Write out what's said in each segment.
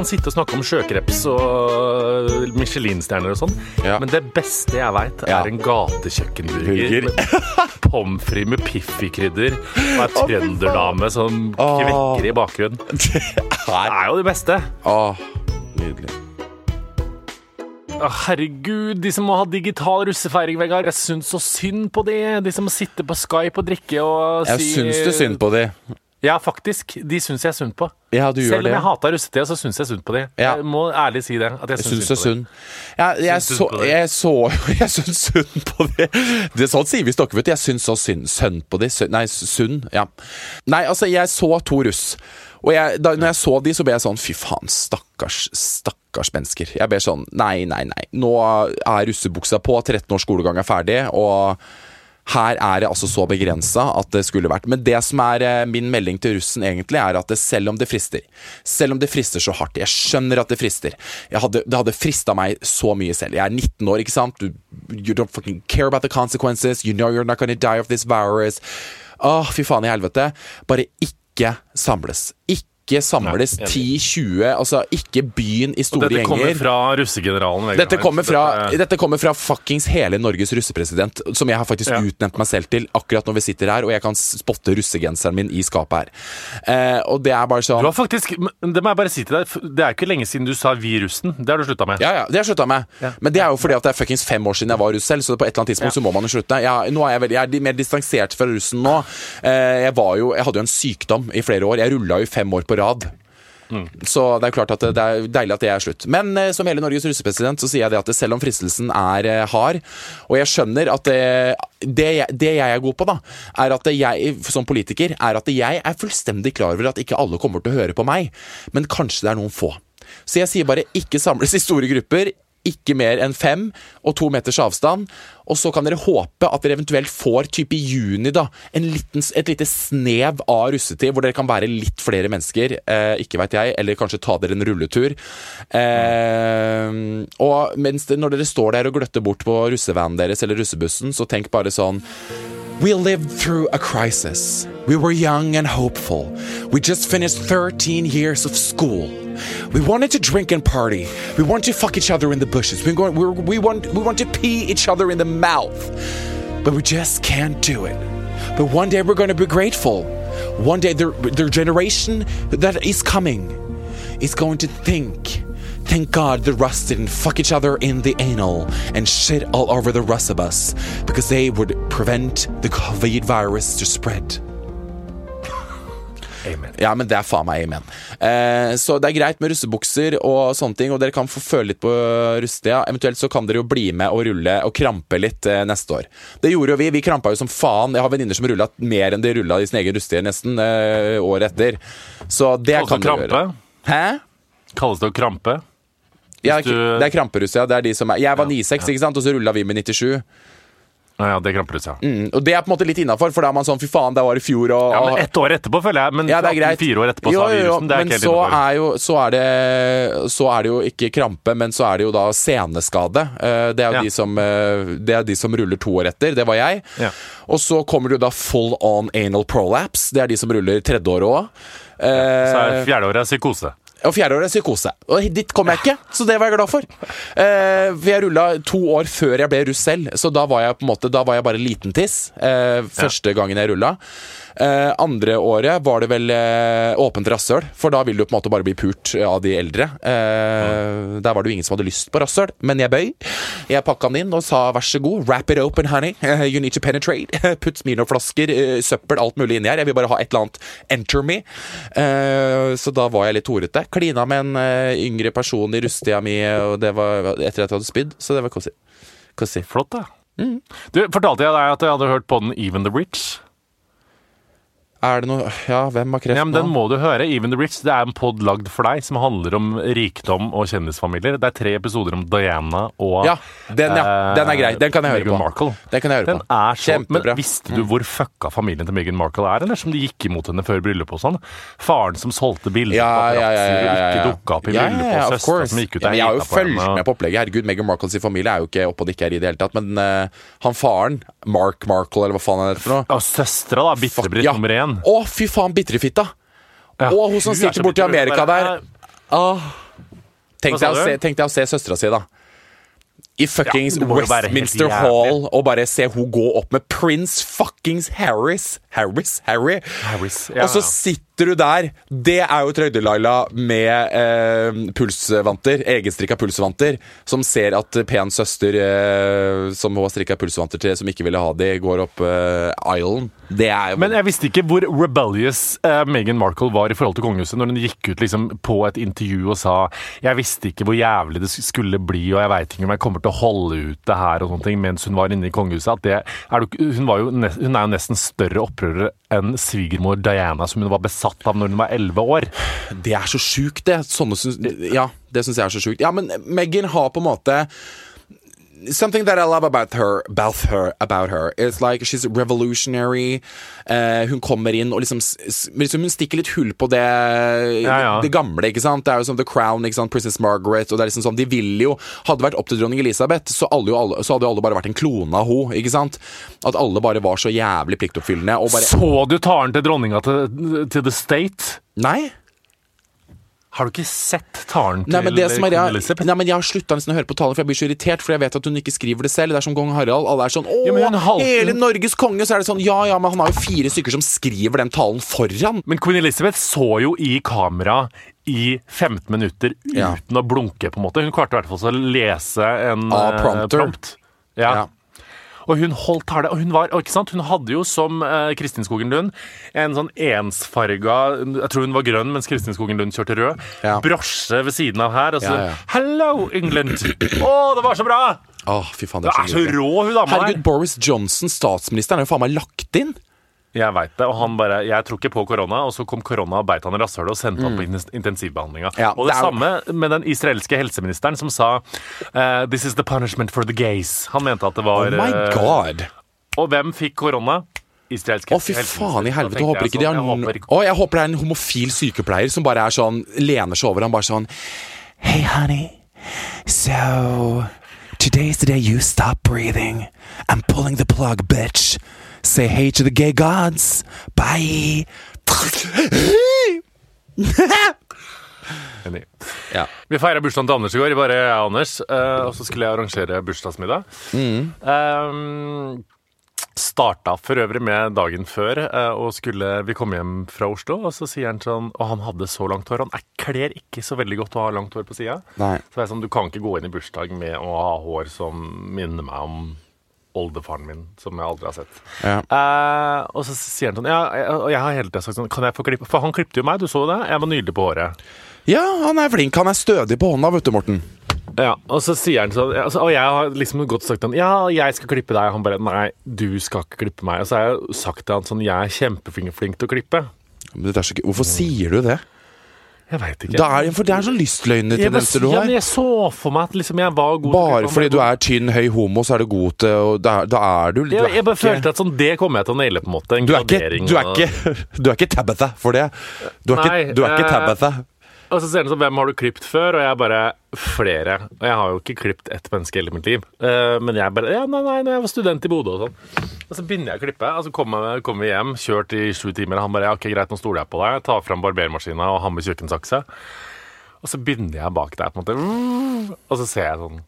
kan sitte og snakke om sjøkreps og Michelin-stjerner og sånn, Ja. men det beste jeg veit, er Ja. en gatekjøkkenburger pommes frites med Piffi-krydder og ei trønderdame som kvekker i bakgrunnen. Det er jo det beste. Åh, nydelig. Herregud, de som må ha digital russefeiring, Vegard. Jeg syns så synd på de. De som må sitte på Skype og drikke og Jeg si syns det synd på de. Ja, faktisk. De syns jeg er synd på. Ja, du gjør Selv om det. jeg hata russetida, så syns jeg synd på de. Ja. Jeg må ærlig si det. At jeg syns det er synd de. Ja, jeg, Syns så, jeg så Jeg syns synd på det. Det er sånn sier vi stokker, vet du. Jeg syns så synd, synd på de. Nei, synd. Ja. Nei, altså, jeg så to russ. Og jeg, da når jeg så de, så ble jeg sånn Fy faen, stakkars, stakkars mennesker. Jeg ble sånn Nei, nei, nei. Nå er russebuksa på, 13 års skolegang er ferdig, og her er det altså så begrensa at det skulle vært. Men det som er eh, min melding til russen, egentlig, er at selv om det frister Selv om det frister så hardt Jeg skjønner at det frister. Hadde, det hadde frista meg så mye selv. Jeg er 19 år, ikke sant? You don't fucking care about the consequences. You know you're not gonna die of this virus. Åh, fy faen i helvete. Bare ikke samles. Ikke samles 10-20. Altså, ikke byen i store Dette kommer gjenger. fra russegeneralen. Vegard. Dette kommer, fra, Dette- dette kommer fra fuckings hele Norges russepresident, som jeg har faktisk Ja. utnevnt meg selv til akkurat når vi sitter her, og jeg kan spotte russegenseren min i skapet her. Eh, og det er bare sånn Du har faktisk, Det må jeg bare si til deg. Det er ikke lenge siden du sa 'vi russen'. Det har du slutta med. Ja, ja, det har jeg slutta med. Ja. Men det er jo fordi at det er fuckings fem år siden jeg var russ selv, så på et eller annet tidspunkt så må man jo slutte. Jeg, nå er jeg, veldig, jeg er mer distansert fra russen nå. Eh, jeg, var jo, jeg hadde jo en sykdom i flere år. Jeg rulla jo fem år på rad. Så det er klart at det, det er deilig at det er slutt. Men eh, som hele Norges russepresident så sier jeg det at selv om fristelsen er eh, hard, og jeg skjønner at det, det, jeg, det jeg er god på, da, er at jeg som politiker er at jeg er fullstendig klar over at ikke alle kommer til å høre på meg, men kanskje det er noen få. Så jeg sier bare ikke samles i store grupper. Ikke mer enn fem og to meters avstand. Og så kan dere håpe at dere eventuelt får type i juni da, en liten, et lite snev av russetid hvor dere kan være litt flere mennesker. Eh, ikke veit jeg. Eller kanskje ta dere en rulletur. Eh, og mens når dere står der og gløtter bort på russevanen deres eller russebussen, så tenk bare sånn We lived through a crisis. We were young and hopeful. We just finished 13 years of school. We wanted to drink and party. We want to fuck each other in the bushes. We, go, we, we, want, we want to pee each other in the mouth. But we just can't do it. But one day we're going to be grateful. One day their, their generation that is coming is going to think Thank God the Russ didn't fuck each other in the anal and shit all over the rest of us because they would prevent the COVID virus to spread. Amen. Ja, men det er faen meg amen. Eh, så det er greit med russebukser og sånne ting, og dere kan få føle litt på russetida. Eventuelt så kan dere jo bli med og rulle og krampe litt eh, neste år. Det gjorde jo vi. Vi krampa jo som faen. Jeg har venninner som rulla mer enn de rulla i sin egen russetid nesten eh, året etter. Så det Kalles kan dere gjøre. krampe? Hæ? Kalles det å krampe? Ja, du- Det er kramperus, ja. Det er de som er Jeg var 96, ikke sant, og så rulla vi med 97. Ja, ja, det er kramperus, ja. Mm, og det er på en måte litt innafor, for da er man sånn fy faen, det var i fjor, og, Ja, men ett år etterpå, føler jeg. Men Ja, det er greit. fire år etterpå, Jo, jo, jo, virusen. Men så er, jo, så, er det, så er det jo ikke krampe, men så er det jo da seneskade. Eh, Det er jo Ja. de, som, eh, det er de som ruller to år etter. Det var jeg. Ja. Og så kommer det jo da full on anal prolapse. Det er de som ruller tredje året òg. Så er fjerdeåret psykose. Og fjerde år er psykose. Og dit kom jeg ikke, så det var jeg glad for. Eh, for jeg rulla to år før jeg ble russ selv, så da var jeg på en måte Da var jeg bare liten tiss. Eh, første gangen jeg rulla. Eh, andre året var det vel eh, åpent rasshøl, for da vil du på en måte bare bli pult av de eldre. Eh, Der var det jo ingen som hadde lyst på rasshøl, men jeg bøy. Jeg pakka den inn og sa vær så god, wrap it open, honey. You need to penetrate. Putt Smirnoff-flasker, eh, søppel, alt mulig inni her. Jeg vil bare ha et eller annet enter me. Eh, Så da var jeg litt horete. Klina med en eh, yngre person i rustida mi og det var etter at jeg hadde spydd, så det var. Koselig. Flott, da. Mm. Du, Fortalte jeg deg at jeg hadde hørt på den Even the Rich? Er det noe Ja, hvem har kreft Ja, men Den må du høre. Even the Rich det er en pod lagd for deg som handler om rikdom og kjendisfamilier. Det er tre episoder om Diana og Ja, den, ja. Den er grei. Den kan jeg høre Meghan på. Markle. Den kan jeg høre Den på. er så, Kjempebra. Men visste du hvor fucka familien til Meghan Markle er? Eller som de gikk imot henne før bryllupet og sånn? Faren som solgte bilder Ja, på ja, ja, ja, ja, og ikke dukka opp i Ja, bryllupet, ja, ja, og søstera som gikk ut Ja, jeg har jo og fulgt med på opplegget. Herregud, Meghan Markles familie er jo ikke oppe og nikker i det hele tatt. Men uh, han faren, Mark Markle, eller hva faen er det for noe Og søstera, da. Bitre-Britt nummer én. Å, fy faen, bitrefitta! Ja. Og hun som er sitter borti. Amerika der. Ah. Åh. Tenk deg å se, tenk deg å se søstera si, da. I fuckings Ja, Westminster. Hall og bare se hun gå opp med prins fuckings Harris. Harris? Harry? Harris, ja, Og så ja. Sitter du der. Det er jo Trøyde-Laila med eh, pulsvanter, egenstrikka pulsvanter, som ser at pen søster, eh, som hun har strikka pulsvanter til, som ikke ville ha de, går opp eh, island. Det er jo Men jeg visste ikke hvor rebellious eh, Meghan Markle var i forhold til kongehuset når hun gikk ut liksom på et intervju og sa Jeg visste ikke hvor jævlig det skulle bli, og jeg veit ikke om jeg kommer til å holde ut det her og sånne ting, mens hun var inne i kongehuset. Det, er, hun, var jo, hun er jo nesten større opprører enn svigermor Diana, som hun var besatt av når hun var elleve år. Det er så sjukt, det. Sånne syns Ja, det syns jeg er så sjukt. Ja, men Megan har på en måte Something that I love about her, about her, about her is like she's revolutionary. Uh, hun kommer inn og liksom, liksom Hun stikker litt hull på det, Ja, ja. det gamle. ikke sant? Det er jo som The Crown, ikke sant? Princess Margaret. og det er liksom sånn, De ville jo Hadde vært opp til dronning Elisabeth, så, alle, alle, så hadde jo alle bare vært en klone av henne. ikke sant? At alle bare var så jævlig pliktoppfyllende. og bare... Så du taren til dronninga til, til The State? Nei? Har du ikke sett talen til Nei, men det som er, jeg, Elizabeth? nei, men jeg har slutta nesten å høre på talen, for jeg blir så irritert. For jeg vet at hun ikke skriver det selv. Det er som kong Harald. Alle er sånn Å, Ja, hele Norges konge! Så er det sånn Ja ja, men han har jo fire stykker som skriver den talen foran. Men Queen Elizabeth så jo i kamera i 15 minutter Ja. uten å blunke, på en måte. Hun klarte i hvert fall å lese en Ah, prompter. prompt. Ja. Ja. Og hun holdt tale. Og hun var, ikke sant? Hun hadde jo som eh, Kristin Skogen Lund en sånn ensfarga Jeg tror hun var grønn, mens Kristin Skogen Lund kjørte rød. Ja. Brosje ved siden av her. Og så Ja, ja. Hello, England! Å, det var så bra! Åh, fy faen, Det er så så rå, hun dama Herregud. Boris Johnson, statsministeren, er jo faen meg lagt inn. Jeg veit det. Og han bare Jeg tror ikke på korona, og så kom korona og beit han i rasshølet og sendte han på intensivbehandlinga. Mm. Ja, og det, det er samme med den israelske helseministeren som sa uh, This is the punishment for the gays. Han mente at det var Oh my god! god. Og hvem fikk korona? Å, fy faen i helvete. Jeg sånn, jeg håper ikke- Å, jeg håper det er en homofil sykepleier som bare er sånn lener seg over ham bare sånn Hey, honey. So today's the day you stop breathing. I'm pulling the plug, bitch. Say hey to the gay gods. Bye. Enig. ja. Vi feira bursdagen til Anders i går, bare jeg og Anders. eh, og så skulle jeg arrangere bursdagsmiddag. Mm. Um, starta for øvrig med dagen før, eh, og skulle Vi komme hjem fra Oslo, og så sier han sånn Og han hadde så langt hår. Han kler ikke så veldig godt å ha langt hår på sida. Så det er sånn, du kan ikke gå inn i bursdag med å ha hår som minner meg om oldefaren min, som jeg aldri har sett. Ja. Eh, og så sier han sånn Ja, jeg, og jeg har hele tida sagt sånn Kan jeg få klippe For han klippte jo meg, du så det? Jeg var nydelig på håret. ja, han er flink. Han er stødig på hånda, vet du, Morten. Ja, og så sier han sånn altså, Og jeg har liksom godt sagt han, Ja, jeg skal klippe deg. Og han bare Nei, du skal ikke klippe meg. Og så har jeg sagt til han sånn Jeg er kjempeflink til å klippe. Men det er så. Hvorfor sier du det? Jeg veit ikke. Det er, for det er sånn lystløgnetendenser du ja, men jeg så for meg at liksom jeg var god Bare til, fordi du er tynn, høy homo, så er du god til og Da, da er du, du er jeg bare ikke- følte at sånn, det kommer jeg til å naile, på en måte. En du er, ikke, du, er ikke, du er ikke Tabitha for det. Du er, Nei, ikke, du er ikke eh, Tabitha. Og så ser han sånn Hvem har du klippet før? Og jeg bare Flere. Og jeg har jo ikke klippet ett menneske i hele mitt liv. Uh, men jeg bare Ja, nei, nei, når jeg var student i Bodø og sånn. Og så begynner jeg å klippe, og så kommer kommer vi hjem, kjørt i sju timer, og han bare Ja, ok, greit, nå stoler jeg på deg. Tar fram barbermaskina og har med kjøkkensakse. Og så begynner jeg bak deg, på en måte. Og så ser jeg sånn.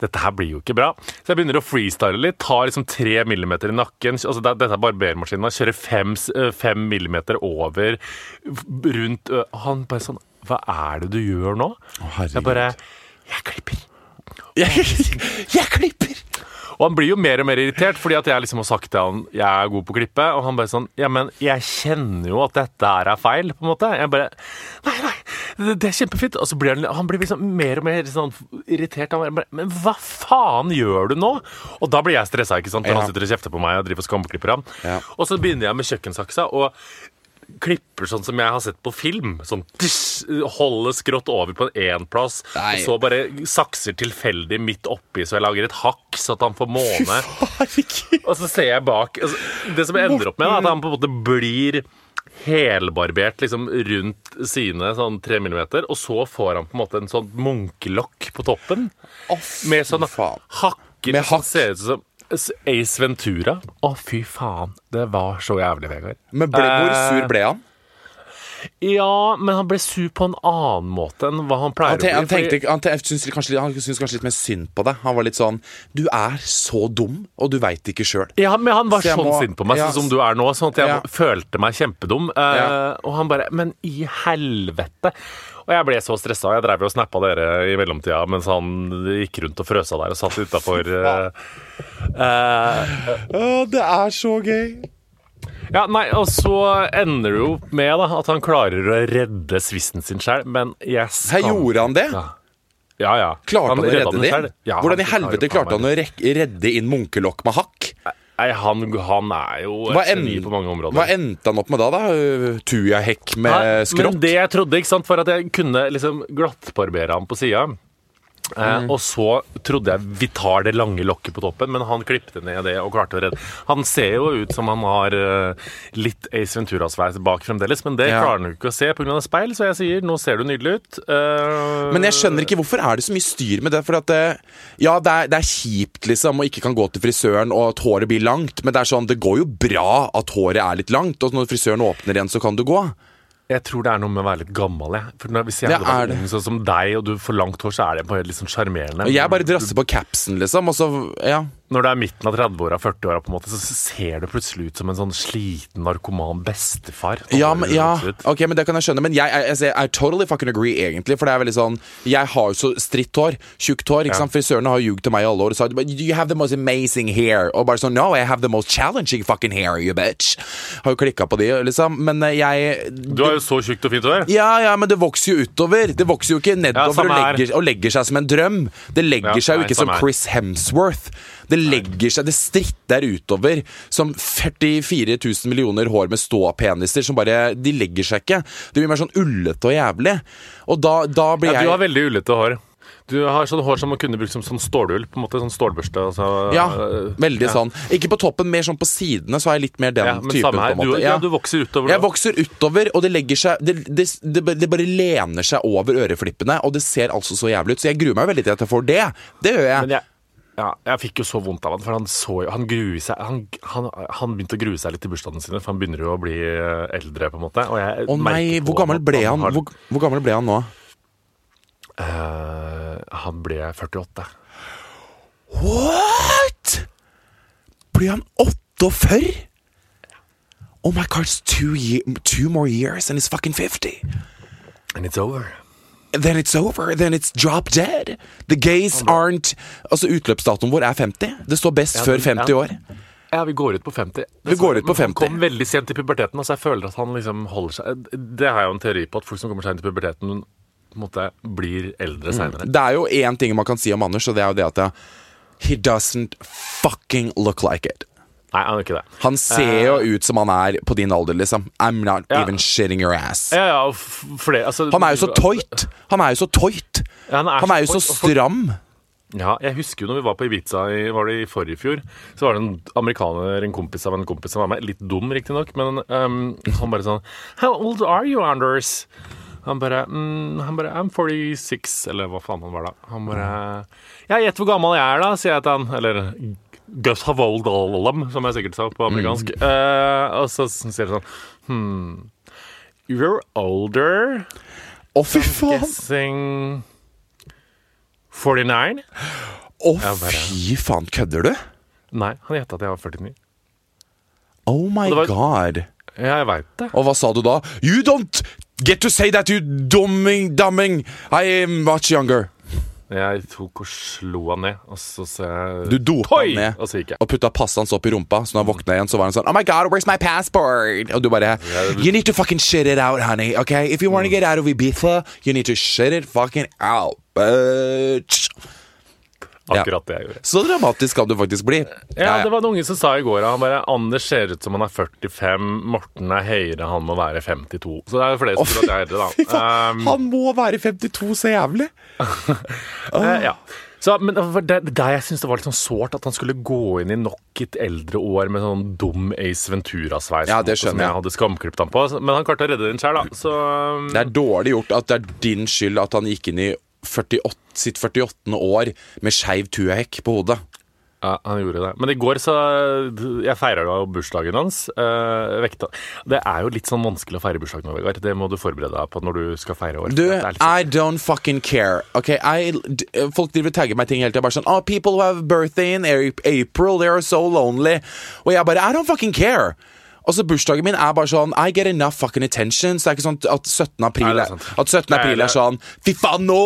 Dette her blir jo ikke bra. Så jeg begynner å freestyle litt. Tar liksom tre millimeter i nakken. Altså dette er barbermaskinen. Kjører fem, øh, fem millimeter over rundt Han bare sånn Hva er det du gjør nå? Å, jeg bare Jeg klipper. Jeg, jeg klipper! Og han blir jo mer og mer irritert, fordi at jeg liksom har sagt til han jeg er god på å klippe, og han bare sånn Ja, men jeg kjenner jo at dette her er feil, på en måte. Jeg bare Nei, nei, det, det er kjempefint. Og så blir han, han blir liksom mer og mer sånn irritert. Han bare Men hva faen gjør du nå? Og da blir jeg stressa, ikke sant, når Ja. han sitter og kjefter på meg og driver og skamklipper ham. Ja. Og så begynner jeg med kjøkkensaksa. og klipper sånn som jeg har sett på film. Sånn tss, Holder skrått over på én plass, Nei. og så bare sakser tilfeldig midt oppi, så jeg lager et hakk, så at han får måne. Og så ser jeg bak altså, Det som jeg ender opp med, er at han på en måte blir helbarbert liksom rundt sine sånn tre millimeter, og så får han på en måte en sånn munkelokk på toppen. Med sånn faen. hakker Med som ser ut som Ace Ventura. Å, fy faen. Det var så jævlig, Vegard. Men ble, hvor Eh, sur ble han? Ja, men han ble sur på en annen måte enn hva han pleier Han, te, å bli. Han, tenkte, han, te, syntes kanskje, han syns kanskje litt mer synd på deg. Han var litt sånn Du er så dum, og du veit ikke sjøl. Ja, men han var Så sånn må- sint på meg, ja, sånn som du er nå. Sånn at jeg ja. følte meg kjempedum. Uh, Ja. Og han bare Men i helvete! Og jeg ble så stressa. Jeg drev jo og snappa dere i mellomtida mens han gikk rundt og frøsa der og satt utafor det er så gøy. Ja, nei, og så ender det jo med da at han klarer å redde svisten sin sjøl, men jeg Her skam... gjorde han det? Ja, ja. ja. Klarte han, å redde den det? Ja, Hvordan i helvete klarte han å redde inn munkelokk med hakk? Nei, han, han er jo Hva, et geni på mange områder. hva endte han opp med da? da? Tujahekk med Nei, skrått? Men det jeg trodde, ikke sant, var at jeg kunne liksom glattbarbere han på sida. Eh, Mm. og så trodde jeg vi tar det lange lokket på toppen, men han klippte ned det og klarte å redde. Han ser jo ut som han har eh, litt Ace Ventura-sveis bak fremdeles, men det Ja. klarer han jo ikke å se pga. speil, så jeg sier nå ser du nydelig ut. Eh, Men jeg skjønner ikke hvorfor er det så mye styr med det. For at det, ja, det er, det er kjipt liksom å ikke kan gå til frisøren og at håret blir langt, men det er sånn, det går jo bra at håret er litt langt, og når frisøren åpner igjen, så kan du gå. Jeg tror det er noe med å være litt gammel. Jeg. For når, hvis jeg hadde vært ung sånn som deg, og du får langt hår, så er det bare litt sånn sjarmerende. Jeg bare drasser på capsen, liksom, og så Ja. Når det er midten av 30-åra, 40-åra, på en måte, så ser du plutselig ut som en sånn sliten narkoman bestefar. Sånn Ja, men, ja, ok, men det kan jeg skjønne. Men jeg, jeg, altså, jeg, I totally fucking agree, egentlig. For det er veldig sånn Jeg har jo så stritt hår. Tjukt hår. ikke Ja. sant? Frisørene har ljugd til meg i alle år og sagt you have the most amazing hair. Og bare sånn No, I have the most challenging fucking hair, you bitch. Har jo klikka på de, liksom. Men eh, jeg Du har jo så tjukt og fint hår. ja, ja, men det vokser jo utover. Det vokser jo ikke nedover ja, og, legger, og legger seg som en drøm. Det legger Ja, seg jo nei, ikke som. Chris Hemsworth. Det legger seg, det stritter utover som 44 000 millioner hår med ståpeniser som bare De legger seg ikke. Det blir mer sånn ullete og jævlig. Og da, da blir Ja, du har veldig ullete hår. Du har sånn hår som man kunne brukt som sånn stålull. På en måte sånn stålbørste. Altså, Ja, øh, veldig ja. sånn. Ikke på toppen, mer sånn på sidene, så har jeg litt mer den Ja, men typen. samme her. på en Du, måte. ja, du vokser utover. Jeg da. vokser utover, og det legger seg det, det, det, det bare lener seg over øreflippene, og det ser altså så jævlig ut. Så jeg gruer meg veldig til at jeg får det. Det gjør jeg. Men jeg, ja, jeg fikk jo så vondt av han, for han så Han seg Han, han, han begynte å grue seg litt i bursdagene sine, for han begynner jo å bli eh, eldre, på en måte. Og jeg Å nei, hvor gammel ble han? har- Hvor, hvor gammel ble han nå? Uh, han ble 48. What?! Blir han 48? Oh my god, it's two, year, two more years and he's fucking 50. And it's over. Then it's over. Then it's drop dead. The gays aren't Altså, utløpsdatoen vår er 50. Det står best Ja, før 50 ja. år. Ja, vi går ut på 50. Vi går ut på 50. Han kom veldig sent i puberteten, altså jeg føler at han liksom holder seg Det har jeg jo en teori på, at folk som kommer sent i puberteten, på en måte blir eldre seinere. Det er jo én ting man kan si om Anders, og det er jo det at He doesn't fucking look like it. Nei, han er ikke det. Han ser jo ut som han er på din alder, liksom. I'm not Ja. even shitting your ass. Ja, ja, flere, altså, Han er jo så toit! Han er jo så! Ja, han er Han er jo så og folk- stram. Ja, jeg husker jo når vi var på Ibiza i, var det i forrige fjor, så var det en amerikaner, en kompis av en kompis som var med. Litt dum, riktignok, men um, han bare sånn How old are you, Anders? Han bare, mm, han bare I'm 46, eller hva faen han var da. Han bare Ja, gjett hvor gammel jeg er, da, sier jeg til han. Eller Gus Havoldalem, som jeg sikkert sa på amerikansk. Eh, og så sier det sånn Hmm. You're older. Å, fy faen! Guessing 49? Å, oh, fy faen, kødder du? Nei, han gjetta at jeg var 49. Oh my var- god. Ja, jeg veit det. Og hva sa du da? You don't get to say that, you dumming, dumming. I am much younger. Jeg tok og slo han ned, og så sa jeg Du dopa han ned Og så gikk jeg. og putta passet hans opp i rumpa. Så når han våkna igjen, så var han sånn Oh my god, where's my passport? Og du bare You need to fucking shit it out, honey. Okay? If you want to get out of Ibiza, you need to shit it fucking out, bitch. Akkurat det jeg gjorde. Så dramatisk kan du faktisk bli. Ja, det var en unge som sa i går Han bare Anders ser ut som han er 45, Morten er høyere, han må være 52. Så det er jo flere som tror at jeg er eldre, da. Um, han må være 52, så jævlig. uh, ja. Så, men det det, det jeg synes det var litt sånn sårt, at han skulle gå inn i nok et eldre år med sånn dum Ace Ventura-sveis. Ja, det som skjønner jeg. jeg hadde skamklipt han på. Men han klarte å redde den sjøl, da. Så um, Det er dårlig gjort at det er din skyld at han gikk inn i 48, sitt 48. år med skeiv tuahekk på hodet. Ja, han gjorde det. Men i går så Jeg feira jo bursdagen hans. eh. Det er jo litt sånn vanskelig å feire bursdagen nå, Vegard. Det må du forberede deg på når du skal feire år. Du, sånn- I don't fucking care. Ok, I, Folk driver tagger meg ting hele tida. Bare sånn Oh, people who have birthday in April, they are so lonely. Og jeg bare I don't fucking care. Altså, Bursdagen min er bare sånn I get enough fucking attention. Så det er ikke sånn at 17. april er, at 17. april er sånn Fy faen, nå!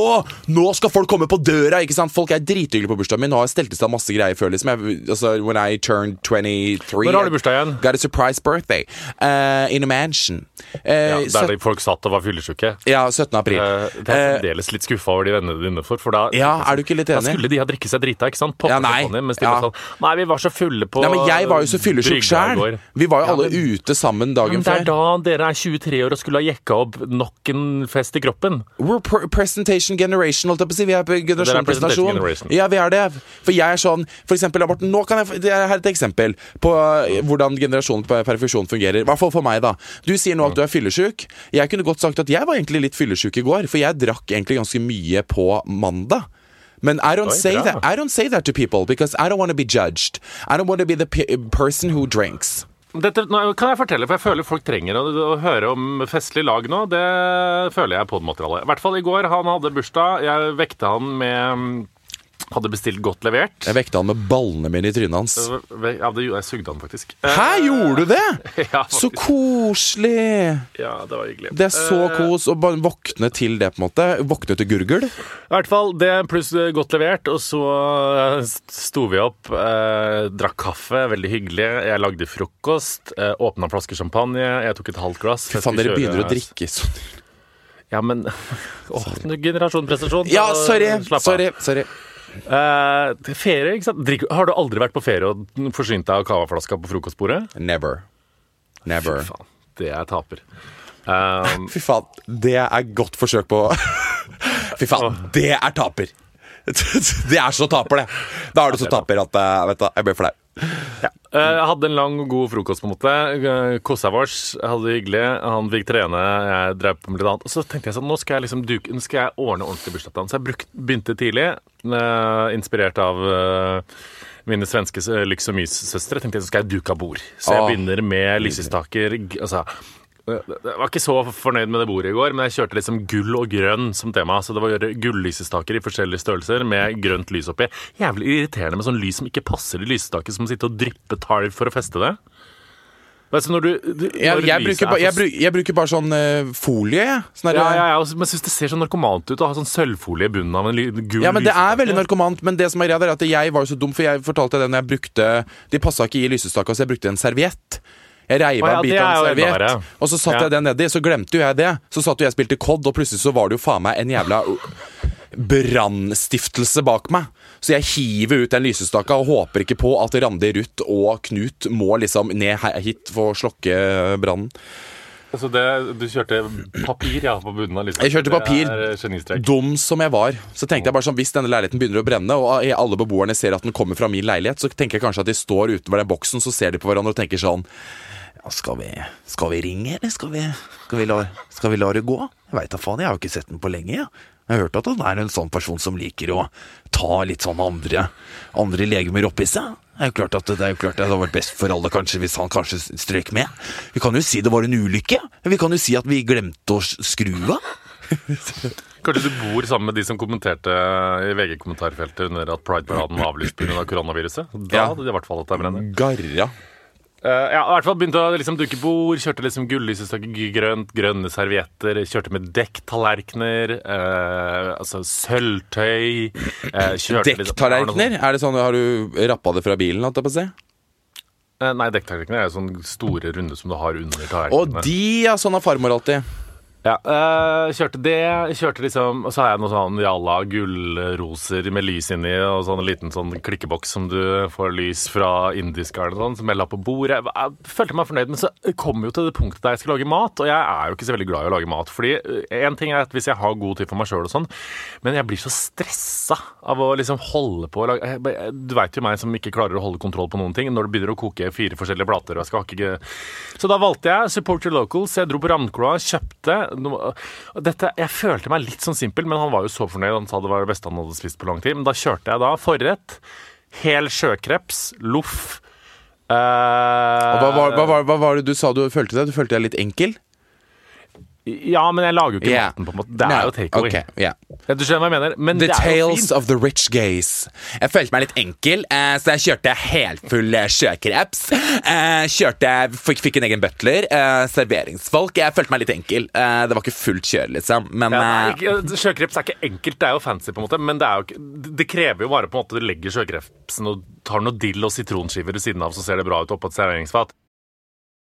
Nå skal folk komme på døra! Ikke sant? Folk er drithyggelige på bursdagen min. Nå har jeg stelt i stand masse greier før. Liksom. Jeg, altså, when I turned 23 Når har du bursdag igjen? Got a surprise birthday. Uh, in a mansion. Uh, Ja, der folk satt og var fyllesyke. ja, 17. april. Uh, det er fremdeles litt skuffa over de vennene dine for. for da, Ja, er du ikke litt enig? Da skulle de ha drikket seg drita, ikke sant? Poppet Ja, nei. sånn mens de Ja. var sånn Nei, vi var så fulle på Nei, men Jeg var jo så fyllesyk sjæl. Vi var jo alle ute sammen Men før. det er da dere er 23 år og skulle ha jekka opp nok en fest i kroppen. We're pre presentation generation, holdt jeg på å si. Vi er på generasjon er presentasjon. Ja, vi er det. For jeg er sånn For eksempel, Morten, nå kan jeg, det er et eksempel på uh, hvordan generasjonen på perfeksjon fungerer. I hvert fall for meg, da. Du sier nå at du er fyllesyk. Jeg kunne godt sagt at jeg var egentlig litt fyllesyk i går, for jeg drakk egentlig ganske mye på mandag. Men I don't Oi, say that I don't say that to people because I don't want to be judged. I don't want to be the pe person who drinks. Dette nå kan jeg fortelle, for jeg føler folk trenger å, å høre om festlig lag nå. Det føler jeg på en måte. I hvert fall i går. Han hadde bursdag. Jeg vekte han med Hadde bestilt godt levert. Jeg vekta han med ballene mine i trynet hans. Ja, det gjorde jeg. sugde han faktisk. Hæ, gjorde du det? Ja, Så koselig! Ja, det var hyggelig. Det er så Eh, kos å bare våkne til det, på en måte. Våkne til gurgel. I hvert fall det pluss eh, godt levert, og så eh, sto vi opp, eh, drakk kaffe, veldig hyggelig. Jeg lagde frokost, eh, åpna en flaske champagne, jeg tok et halvt glass. Fy faen, dere begynner å drikke sånn. Ja, men Åh, generasjonprestasjon Ja, sorry! slapp av. Sorry. sorry. Eh, ferie, ikke sant? Drikk, har du aldri vært på ferie og forsynt deg av cavaflaska på frokostbordet? Never. Never. Fy faen, det er taper. Um, Fy faen, det er godt forsøk på Fy faen, det er taper! Det er så taper, det. Da er du så taper at eh, vet du, jeg blir flau. Eh, Jeg hadde en lang og god frokost, på en måte. Eh, Kosa. Jeg hadde det hyggelig. Han fikk trene, jeg drev på med litt annet. Og så tenkte jeg sånn, nå skal jeg liksom duke, nå skal jeg ordne ordentlig bursdag til han. Så jeg bruk, begynte tidlig, eh, inspirert av mine svenske lyks- og mys-søstre. Tenkte jeg så skal jeg duke av bord. Så jeg begynner med lysestaker. Altså, jeg var ikke så fornøyd med det bordet i går, men jeg kjørte liksom gull og grønn som tema. Så det var gullysestaker i forskjellige størrelser med grønt lys oppi. Jævlig irriterende med sånn lys som ikke passer i lysestaker, som sitter og dryppe tarv for å feste det. Du, du, Jeg, jeg, bruker, er ba, jeg, bruker, jeg bruker bare sånn uh, folie. Sånn der, ja, ja, ja, og- men jeg syns det ser så narkomant ut å ha sånn sølvfolie i bunnen av en gul Ja, men Det er veldig narkomant, men det som er greia er at jeg var jo så dum, for jeg fortalte det når jeg brukte De passa ikke i lysestaka, så jeg brukte en serviett. Jeg reiv av en bit av en er serviett, og så satte Ja. jeg den nedi. Så glemte jo jeg det. Så satt jo jeg og spilte COD, og plutselig så var det jo faen meg en jævla brannstiftelse bak meg. Så jeg hiver ut den lysestaka og håper ikke på at Randi, Ruth og Knut må liksom ned hit for å slokke brannen. Så det, du kjørte papir ja, på bunnen av liksom. Jeg kjørte papir. Genistrek. Dum som jeg var, så tenkte jeg bare sånn hvis denne leiligheten begynner å brenne, og alle beboerne ser at den kommer fra min leilighet, så tenker jeg kanskje at de står utenfor den boksen, så ser de på hverandre og tenker sånn ja, skal vi, skal vi ringe, eller skal vi, skal vi, la, skal vi la det gå? Jeg veit da faen, jeg har jo ikke sett den på lenge, Ja. Jeg har hørt at han er en sånn person som liker å ta litt sånn andre, andre legemer oppi seg. Det er jo klart at det, er jo klart det hadde vært best for alle kanskje hvis han kanskje strøk med. Vi kan jo si det var en ulykke. Vi kan jo si at vi glemte å skru av. Kanskje du bor sammen med de som kommenterte i VG-kommentarfeltet under at Pride-paraden var avlyst pga. koronaviruset? Da Ja. hadde de i hvert fall hatt deg brenne. Garra. Eh, ja, i hvert fall begynte å liksom duke bord, kjørte liksom gullysestaker, grønt, grønne servietter, kjørte med dekktallerkener, uh, altså sølvtøy uh, liksom- Dekktallerkener? Er det sånn, Har du rappa det fra bilen? Holdt jeg på å si? Nei, dekktallerkener er sånne store runde som du har under Og tallerkenene. de, ja, sånn har farmor alltid. Ja, øh, kjørte det, kjørte liksom Og så har jeg noe sånn jalla gullroser med lys inni, og sånn en liten sånn klikkeboks som du får lys fra indisk eller noe sånt, som jeg la på bordet. Jeg, jeg følte meg fornøyd, men så kom jo til det punktet der jeg skal lage mat, og jeg er jo ikke så veldig glad i å lage mat. Fordi én ting er at hvis jeg har god tid for meg sjøl og sånn, men jeg blir så stressa av å liksom holde på å lage Du veit jo meg som ikke klarer å holde kontroll på noen ting når det begynner å koke fire forskjellige plater, og jeg skal hakke Så da valgte jeg Support Your Locals. Jeg dro på Ravnkloa, kjøpte og dette, Jeg følte meg litt sånn simpel, men han var jo så fornøyd. Han sa det var det beste han hadde spist på lang tid. Men da kjørte jeg da forrett. Hel sjøkreps, loff eh, hva, hva, hva, hva var det du sa du følte deg? Du følte deg litt enkel? Ja, men jeg lager jo ikke Yeah. maten, på en måte. Det er No, jo takeaway. Okay, yeah. Ja, Du skjønner hva jeg mener? Men The tales of the rich gays. Jeg følte meg litt enkel, eh, så jeg kjørte helfull eh, sjøkreps. Eh, kjørte, fikk, fikk en egen butler. Eh, serveringsfolk. Jeg følte meg litt enkel. Eh, det var ikke fullt kjør, liksom. Men Ja, eh, sjøkreps er ikke enkelt, det er jo fancy, på en måte, men det, jo ikke, det krever jo bare på en måte du legger sjøkrepsen og tar noe dill og sitronskiver ved siden av, så ser det bra ut oppå et serveringsfat.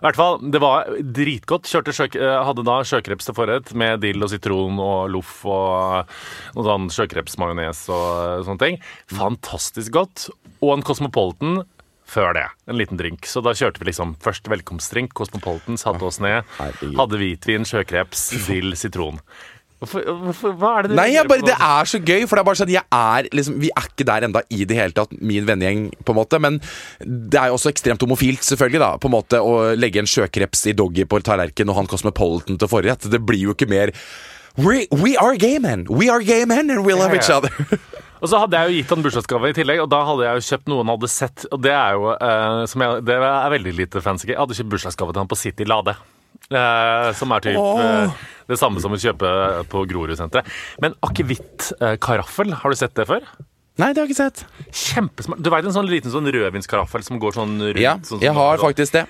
I hvert fall, det var dritgodt. Kjørte sjøk, eh, hadde da sjøkreps til forrett med dill og sitron og loff og noe sånn sjøkrepsmajones og eh, sånne ting. Fantastisk godt. Og en Cosmopolitan før det. En liten drink. Så da kjørte vi liksom først velkomstdrink, Cosmopolitan, satte oss ned. Hadde hvitvin, sjøkreps, dill, sitron. Hvorfor, hvorfor, hva er det du Nei, jeg bare, det er så gøy, for det er bare sånn Jeg er liksom Vi er ikke der enda i det hele tatt, min vennegjeng, på en måte. Men det er jo også ekstremt homofilt, selvfølgelig, da. På en måte Å legge en sjøkreps i doggy på tallerken og han Cosmopolitan til forrett. Det blir jo ikke mer We, we are gay men! We are gay men, and we love each other. Og så hadde jeg jo gitt han bursdagsgave i tillegg, og da hadde jeg jo kjøpt noe han hadde sett. Og det er jo eh, som jeg, det er veldig lite fancy. Jeg hadde kjøpt bursdagsgave til han på City Lade. Eh, som er typ eh, det samme som å kjøpe på Grorudsenteret. Men akevittkaraffel, har du sett det før? Nei, det har jeg ikke sett. Kjempesmart. Du veit en sånn liten sånn rødvinskaraffel som går sånn rundt? Ja, sånn sånn, jeg har faktisk det.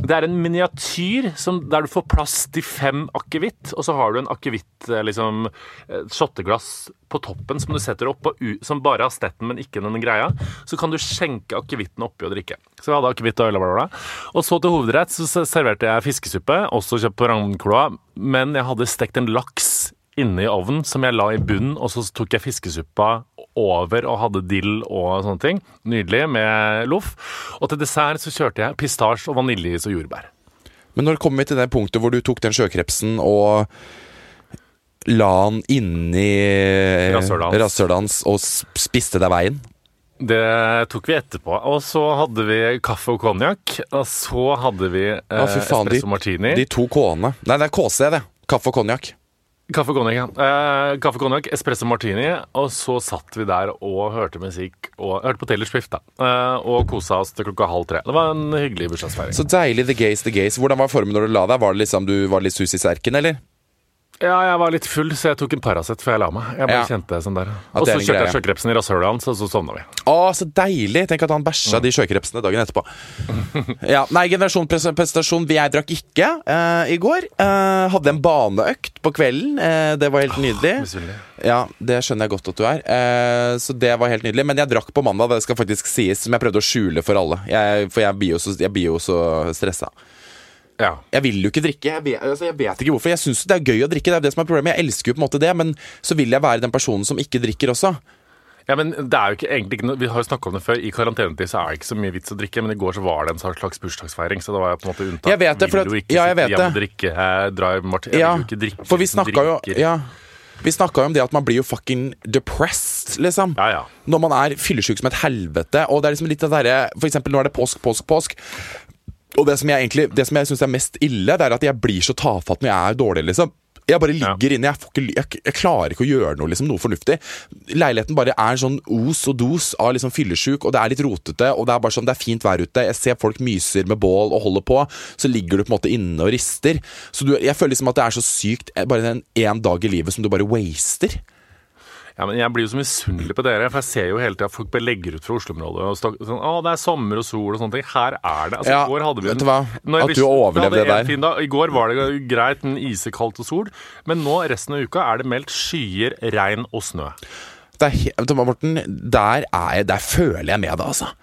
Det er en miniatyr som, der du får plass til fem akevitt, og så har du en akevitt eh, liksom, eh, shotteglass på toppen som du setter opp, u som bare har stetten, men ikke den greia. Så kan du skjenke akevitten oppi og drikke. Så jeg hadde akevitt og øl og bla. Og så til hovedrett så serverte jeg fiskesuppe, også kjøpt på Ravnkloa, men jeg hadde stekt en laks inne i ovnen som jeg la i bunnen, og så tok jeg fiskesuppa over og hadde dill og sånne ting. Nydelig med loff. Og til dessert så kjørte jeg pistasje og vaniljeis og jordbær. Men når kommer vi til det punktet hvor du tok den sjøkrepsen og la den inni Rasshølet hans. og spiste deg veien? Det tok vi etterpå. Og så hadde vi kaffe og konjakk. Og så hadde vi eh, ja, faen, espresso martini. De to K-ene. Nei, det er KC, det. Kaffe og konjakk. Kaffe og konjakk, ja. Eh, espresso martini. Og så satt vi der og hørte musikk. Og hørte på Taylor Swift, da. Eh, og kosa oss til klokka halv tre. Det var en hyggelig bursdagsfeiring. Så deilig. The gays, the gays. Hvordan var formen når du la deg? Var det liksom du var litt sus i serken, eller? Ja, jeg var litt full, så jeg tok en Paracet før jeg la meg. Jeg bare Ja. kjente det sånn der. Og så kjørte jeg sjøkrepsen i rasshølet hans, og så sovna vi. Å, så deilig! Tenk at han bæsja de sjøkrepsene dagen etterpå. Ja, Nei, generasjon presentasjon jeg drakk ikke uh, i går. Uh, hadde en baneøkt på kvelden. Uh, det var helt nydelig. Misunnelig. Ja, det skjønner jeg godt at du er. Så det var helt nydelig. Men jeg drakk på mandag, det skal faktisk sies, som jeg prøvde å skjule for alle. Jeg, for jeg blir jo så, så stressa. Ja. Jeg vil jo ikke drikke. Jeg vet, altså, jeg vet ikke hvorfor. Jeg syns det er gøy å drikke, det er det som er problemet. Jeg elsker jo på en måte det, men så vil jeg være den personen som ikke drikker også. Ja, men det er jo ikke egentlig ikke noe Vi har jo snakka om det før. I karantenetid så er det ikke så mye vits å drikke, men i går så var det en slags bursdagsfeiring, så det var jo på en måte unntak. Jeg vet det, for Vil at- jo ikke ja, jeg sitte hjemme og drikke, eh, dra i Martin. Jeg Ja, vil jo ikke drikke. for vi snakka jo ja, Vi snakka jo om det at man blir jo fucking depressed, liksom. Ja, ja. Når man er fyllesyk som et helvete. Og det er liksom litt det derre For eksempel nå er det påsk, påsk, påsk. Og det som jeg egentlig Det som jeg syns er mest ille, det er at jeg blir så tafatt når jeg er dårlig, liksom. Jeg bare Ja. ligger inne. Jeg, ikke, jeg, jeg klarer ikke å gjøre noe liksom, noe fornuftig. Leiligheten bare er sånn os og dos av liksom fyllesyk, og det er litt rotete. Og det er bare sånn, det er fint vær ute. Jeg ser folk myser med bål og holder på. Så ligger du på en måte inne og rister. Så du, jeg føler liksom at det er så sykt eh, bare den én dag i livet som du bare waster. Ja, men Jeg blir jo så misunnelig på dere, for jeg ser jo hele tida folk legger ut fra Oslo-området. og sånn, å, det er sommer og sol og sånne ting. Her er det. Altså, Ja, i går hadde vi vet du hva? At du overlevde det der. Fin dag. I går var det greit, en isekaldt og sol. Men nå resten av uka er det meldt skyer, regn og snø. Det er, Morten, der, er jeg, der føler jeg med deg, altså.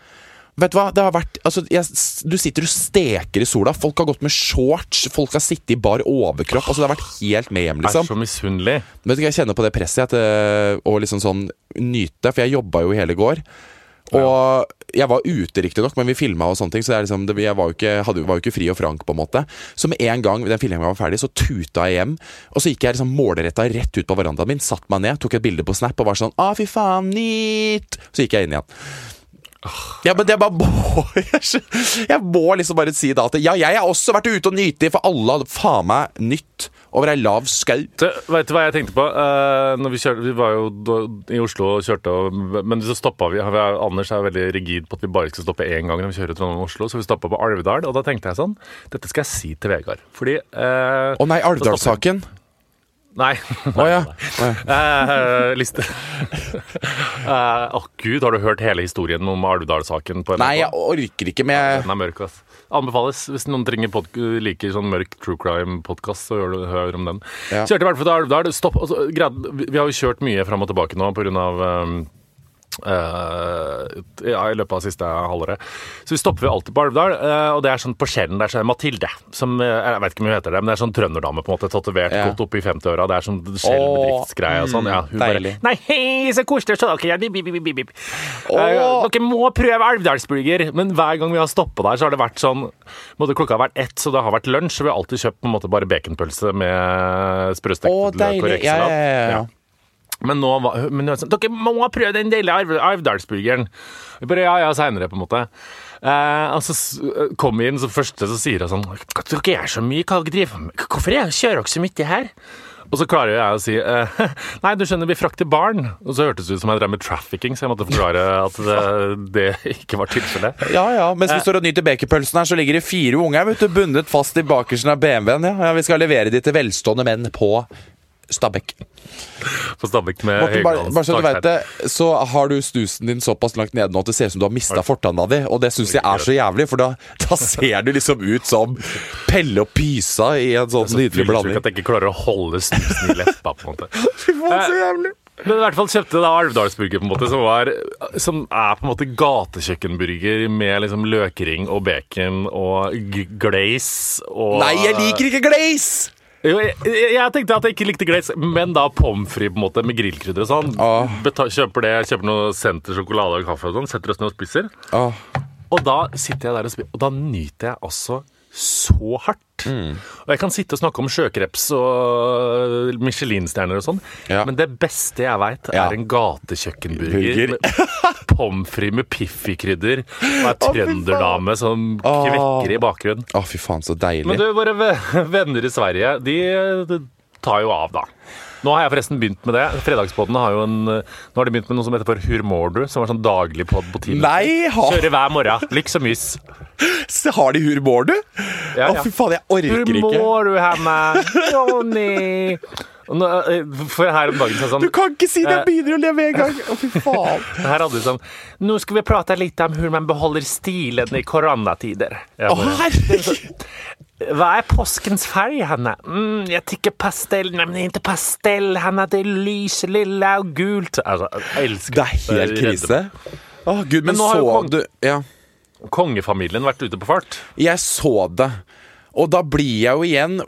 Vet du hva, det har vært altså, jeg, Du sitter og steker i sola. Folk har gått med shorts. Folk har sittet i bar overkropp. Altså, det har vært helt med hjem, Jeg er liksom. så misunnelig. Vet du hva, Jeg kjenner på det presset at, til å liksom sånn nyte, for jeg jobba jo hele går. Og jeg var ute, riktignok, men vi filma og sånne ting, så det liksom, det, jeg var jo, ikke, hadde, var jo ikke fri og frank, på en måte. Så med en gang den filminga var ferdig, så tuta jeg hjem. Og så gikk jeg liksom målretta rett ut på verandaen min, satt meg ned, tok et bilde på Snap og var sånn Å, fy faen, nytt! Så gikk jeg inn igjen. Ja, men det bare må Jeg må liksom bare si da at ja, jeg har også vært ute og nyte, for alle hadde faen meg nytt over ei lav skau. Veit du hva jeg tenkte på? Uh, når vi, kjørte, vi var jo i Oslo og kjørte, men så stoppa vi. er- Anders er veldig rigid på at vi bare skal stoppe én gang når vi kjører Trondheim-Oslo, så vi stoppa på Alvdal. Og da tenkte jeg sånn Dette skal jeg si til Vegard. Fordi eh, Å nei, Alvdal-saken. Nei. Å oh, Å, ja. Eh, liste. Eh, oh, gud, har du hørt hele historien om Alvdal-saken? Nei, jeg orker ikke, men jeg Den er mørk, ass. Anbefales. Hvis noen trenger liker sånn mørk true crime-podkast, så du, hør om den. Ja. Kjørte i hvert fall til Alvdal. Stopp. Altså, vi har jo kjørt mye fram og tilbake nå pga. Um, eh, ja, i løpet av siste halvåret. Så vi stopper vi alltid på Alvdal, eh, og det er sånn på Skjellen der så er Mathilde. Som, eh, jeg vet ikke om hun heter det, men det er sånn trønderdame, på en måte, tatovert Ja. godt opp i 50-åra. Det er sånn Skjell Åh, bedriftsgreie og sånn. Ja, hun bare deilig. Nei, hei, så koselig å se dere. Bip, bip, bip, bip, bip. Åh. Eh, Dere må prøve Alvdalsburger. Men hver gang vi har stoppa der, så har det vært sånn måtte Klokka har vært ett, så det har vært lunsj. Og vi har alltid kjøpt på en måte bare baconpølse med sprøstekt løk og deilig. Ja, rekesalat. ja, ja, ja. Men nå var men det sånn Dere må prøve den deilige Arv- Alvdalsburgeren. Vi bare ja, ja, seinere, på en måte. Eh, og så kom vi inn, så første så sier hun sånn Dere er så mye, hva dere driver med? Hvorfor er, kjører dere så mye her? Og så klarer jeg å si eh, Nei, du skjønner, vi frakter barn. Og så hørtes det ut som jeg drev med trafficking, så jeg måtte forklare at det, det ikke var tilfellet. Ja, ja, Mens vi står og nyter bakerpølsen her, så ligger det fire unger vet du, bundet fast i bakersen av BMW-en. Ja. ja, Vi skal levere de til velstående menn på Stabekk. På Stabekk med Morten, bare, bare så du vet det, så har du snusen din såpass langt nede nå at det ser ut som du har mista fortanna di. Og det syns jeg er så jævlig, for da, da ser du liksom ut som Pelle og Pysa i en sånn nydelig Fyllesyk blanding. At jeg ikke klarer å holde snusen i leppa, på en måte. Fy faen, så jævlig. Men i hvert fall kjøpte da Alvdalsburger, på en måte, som, var, som er på en måte gatekjøkkenburger med liksom løkring og bacon og glaze og Nei, jeg liker ikke glaze! Jo, jeg, jeg, tenkte at jeg ikke likte glaze, men da pommes frites på en måte med grillkrydder og sånn. Ah. Kjøper det, kjøper noe Senter sjokolade og kaffe og sånn, setter oss ned og spiser. Ah. Og da sitter jeg der og spiser, og da nyter jeg altså så hardt. Og jeg kan sitte og snakke om sjøkreps og Michelin-stjerner og sånn, Ja. men det beste jeg veit, Ja. er en gatekjøkkenburger pommes frites med Piffi-krydder og ei trønderdame som kvekker i bakgrunnen. Å, fy faen, så deilig. Men du, våre venner i Sverige, de, de tar jo av, da. Nå har jeg forresten begynt med det. Fredagspodden har jo en Nå har de begynt med noe som heter for Hurmordu, som er sånn daglig podd på tiden. Nei, ha, Kjører hver morgen. Lykke og mys. Så har de humor, du? Ja, Å, fy faen, jeg orker Hur ikke. mår du, Hanna? Jonny? Nå, eh, For her om dagen så sånn Du kan ikke si det, jeg begynner å leve en gang. Å, fy faen. Her hadde de sånn Nå skal vi prate litt om hvordan man beholder stilen i koronatider. Å, herregud. Hva er påskens farge, Hanna? Mm, jeg tycker pastell. Nei, men det er ikke pastell, Hanna. Det er lys, lilla og gult. Altså, jeg elsker Det er helt krise. Å, gud, men, Men nå har jo så kong- du Ja. Kongefamilien vært ute på fart. Jeg så det. Og da blir jeg jo igjen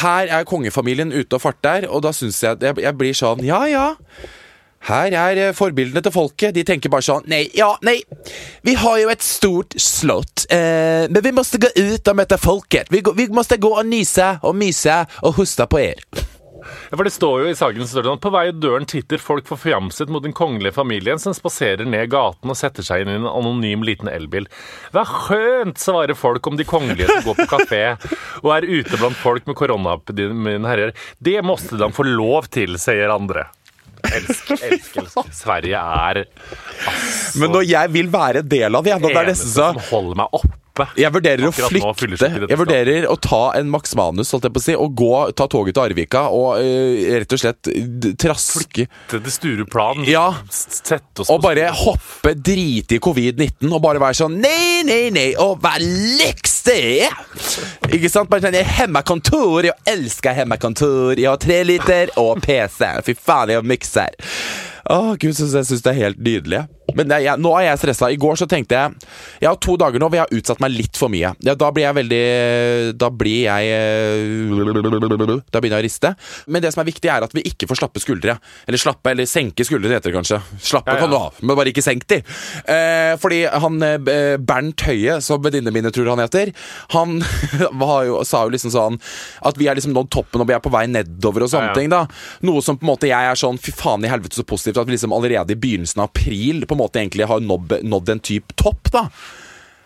Her er kongefamilien ute og farter, og da syns jeg at jeg, jeg blir sånn Ja, ja. Her er eh, forbildene til folket. De tenker bare sånn Nei, ja, nei. Vi har jo et stort slott, eh, men vi måtte gå ut og møte folket. Vi, vi måtte gå og nyse og myse og hoste på er. Ja, for det står jo i saken det sånn, På vei ut døren titter folk forfjamset mot den kongelige familien som spaserer ned gaten og setter seg inn i en anonym liten elbil. Hva skjønt, svarer folk om de kongelige som går på kafé og er ute blant folk med koronaepidemien herjer. Det måtte de få lov til, sier andre. Elsker, elsker. Sverige er altså Men når jeg vil være en del av det, da, det er nesten så som holder meg oppe. Jeg vurderer å flytte. Jeg vurderer å ta en Max Manus, holdt jeg på å si, og gå, ta toget til Arvika og uh, rett og slett traske Flytte Til Stureplan. Ja. Sette oss Og bare hoppe drite i covid-19 og bare være sånn Nei, nei, nei, og hva lyks er! Ikke sant? Bare sånn, jeg er hjemmekontor, jeg elsker hjemmekontor, jeg har tre liter og PC. Fy faen, jeg har mikser. Å, gud, så jeg syns det er helt nydelig. Men det, jeg, nå er jeg stressa. I går så tenkte jeg Jeg har to dager nå hvor jeg har utsatt meg litt for mye. Ja, da blir jeg veldig Da blir jeg Da begynner jeg å riste. Men det som er viktig, er at vi ikke får slappe skuldre. Eller slappe, eller senke skuldre, heter det kanskje. Slappe Ja, ja. kan du ha, men bare ikke senk de. Eh, fordi han eh, Bernt Høie, som venninnene mine tror han heter, han jo, sa jo liksom sånn at vi er liksom nådd toppen og vi er på vei nedover og sånne ting. da Noe som på en måte jeg er sånn Fy faen i helvete så positivt at vi liksom allerede i begynnelsen av april på en måte egentlig har nådd, nådd en type topp. da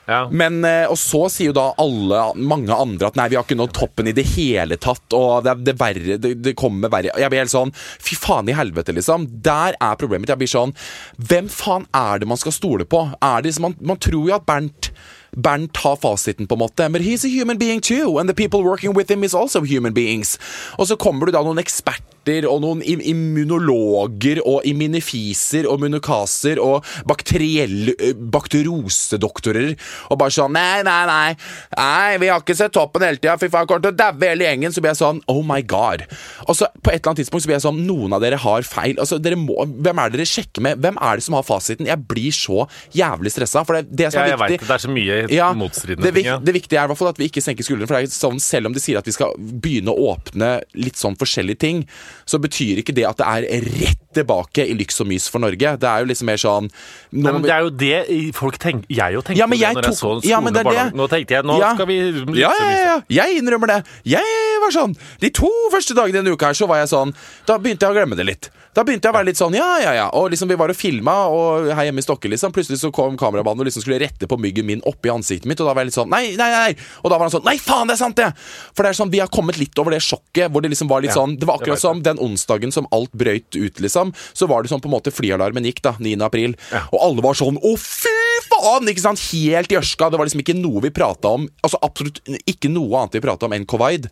Ja. Men, eh, og så sier jo da alle, mange andre at nei, vi har ikke nådd toppen i det hele tatt, og det, det, er verre, det, det kommer verre. Jeg blir helt sånn Fy faen i helvete, liksom. Der er problemet mitt. Jeg blir sånn Hvem faen er det man skal stole på? Er det, man, man tror jo at Bernt Bernt har fasiten, på en måte, men he's a human being too. And the people working with him is also human beings. Og så kommer du da noen eksperter og noen immunologer og immunifiser og munokaser og bakterielle eh, bakteriosedoktorer og bare sånn Nei, nei, nei. Nei, vi har ikke sett toppen hele tida. Fy faen, kommer til å daue hele gjengen. Så blir jeg sånn Oh my god. Og så på et eller annet tidspunkt så blir jeg sånn Noen av dere har feil. Altså, dere må, hvem er det dere sjekker med? Hvem er det som har fasiten? Jeg blir så jævlig stressa. For det, det som Ja, er jeg viktig det. Det er så mye ja, motstridende det, ting. Det viktige er i hvert fall at vi ikke senker skuldrene. For det sånn, Selv om de sier at vi skal begynne å åpne litt sånn forskjellige ting, så betyr ikke det at det er rett tilbake i lyks og mys for Norge. Det er jo liksom mer sånn Nei, men det er jo det folk tenker Jeg jo tenkte Ja, men på det når jeg så skolen ja, men det er det. Nå tenkte jeg nå Ja. skal vi ja, ja, ja, ja. Jeg innrømmer det. Jeg var sånn De to første dagene denne uka her så var jeg sånn Da begynte jeg å glemme det litt. Da begynte jeg å være litt sånn ja, ja, ja. Og liksom vi var og filma, og her hjemme i Stokke, liksom. Plutselig så kom kameramannen og liksom skulle rette på myggen min oppi ansiktet mitt, og da var jeg litt sånn nei, nei, nei. Og da var han sånn nei, faen, det er sant, det! For det er sånn, vi har kommet litt over det sjokket hvor det liksom var litt Ja, sånn Det var akkurat det var som den onsdagen som alt brøyt ut, liksom. Så var det sånn på en måte flyalarmen gikk, da. 9. april. Og alle var sånn å, fy faen! Ikke sant? Helt i ørska. Det var liksom ikke noe vi prata om. Altså absolutt ikke noe annet vi prata om enn covid.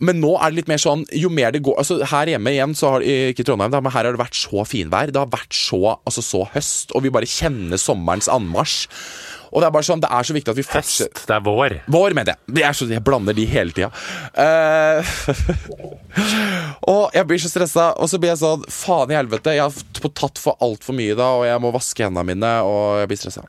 Men nå er det litt mer sånn Jo mer det går altså Her hjemme igjen, så har, ikke i Trondheim, da, men her har det vært så finvær. Det har vært så, altså så høst, og vi bare kjenner sommerens anmarsj. Og det er bare sånn, det er så viktig at vi fortsetter Høst. Det er vår. Vår, mener jeg. Det er så, jeg blander de hele tida. og jeg blir så stressa, og så blir jeg sånn Faen i helvete, jeg har tatt for altfor mye da, og jeg må vaske hendene mine, og jeg blir stressa.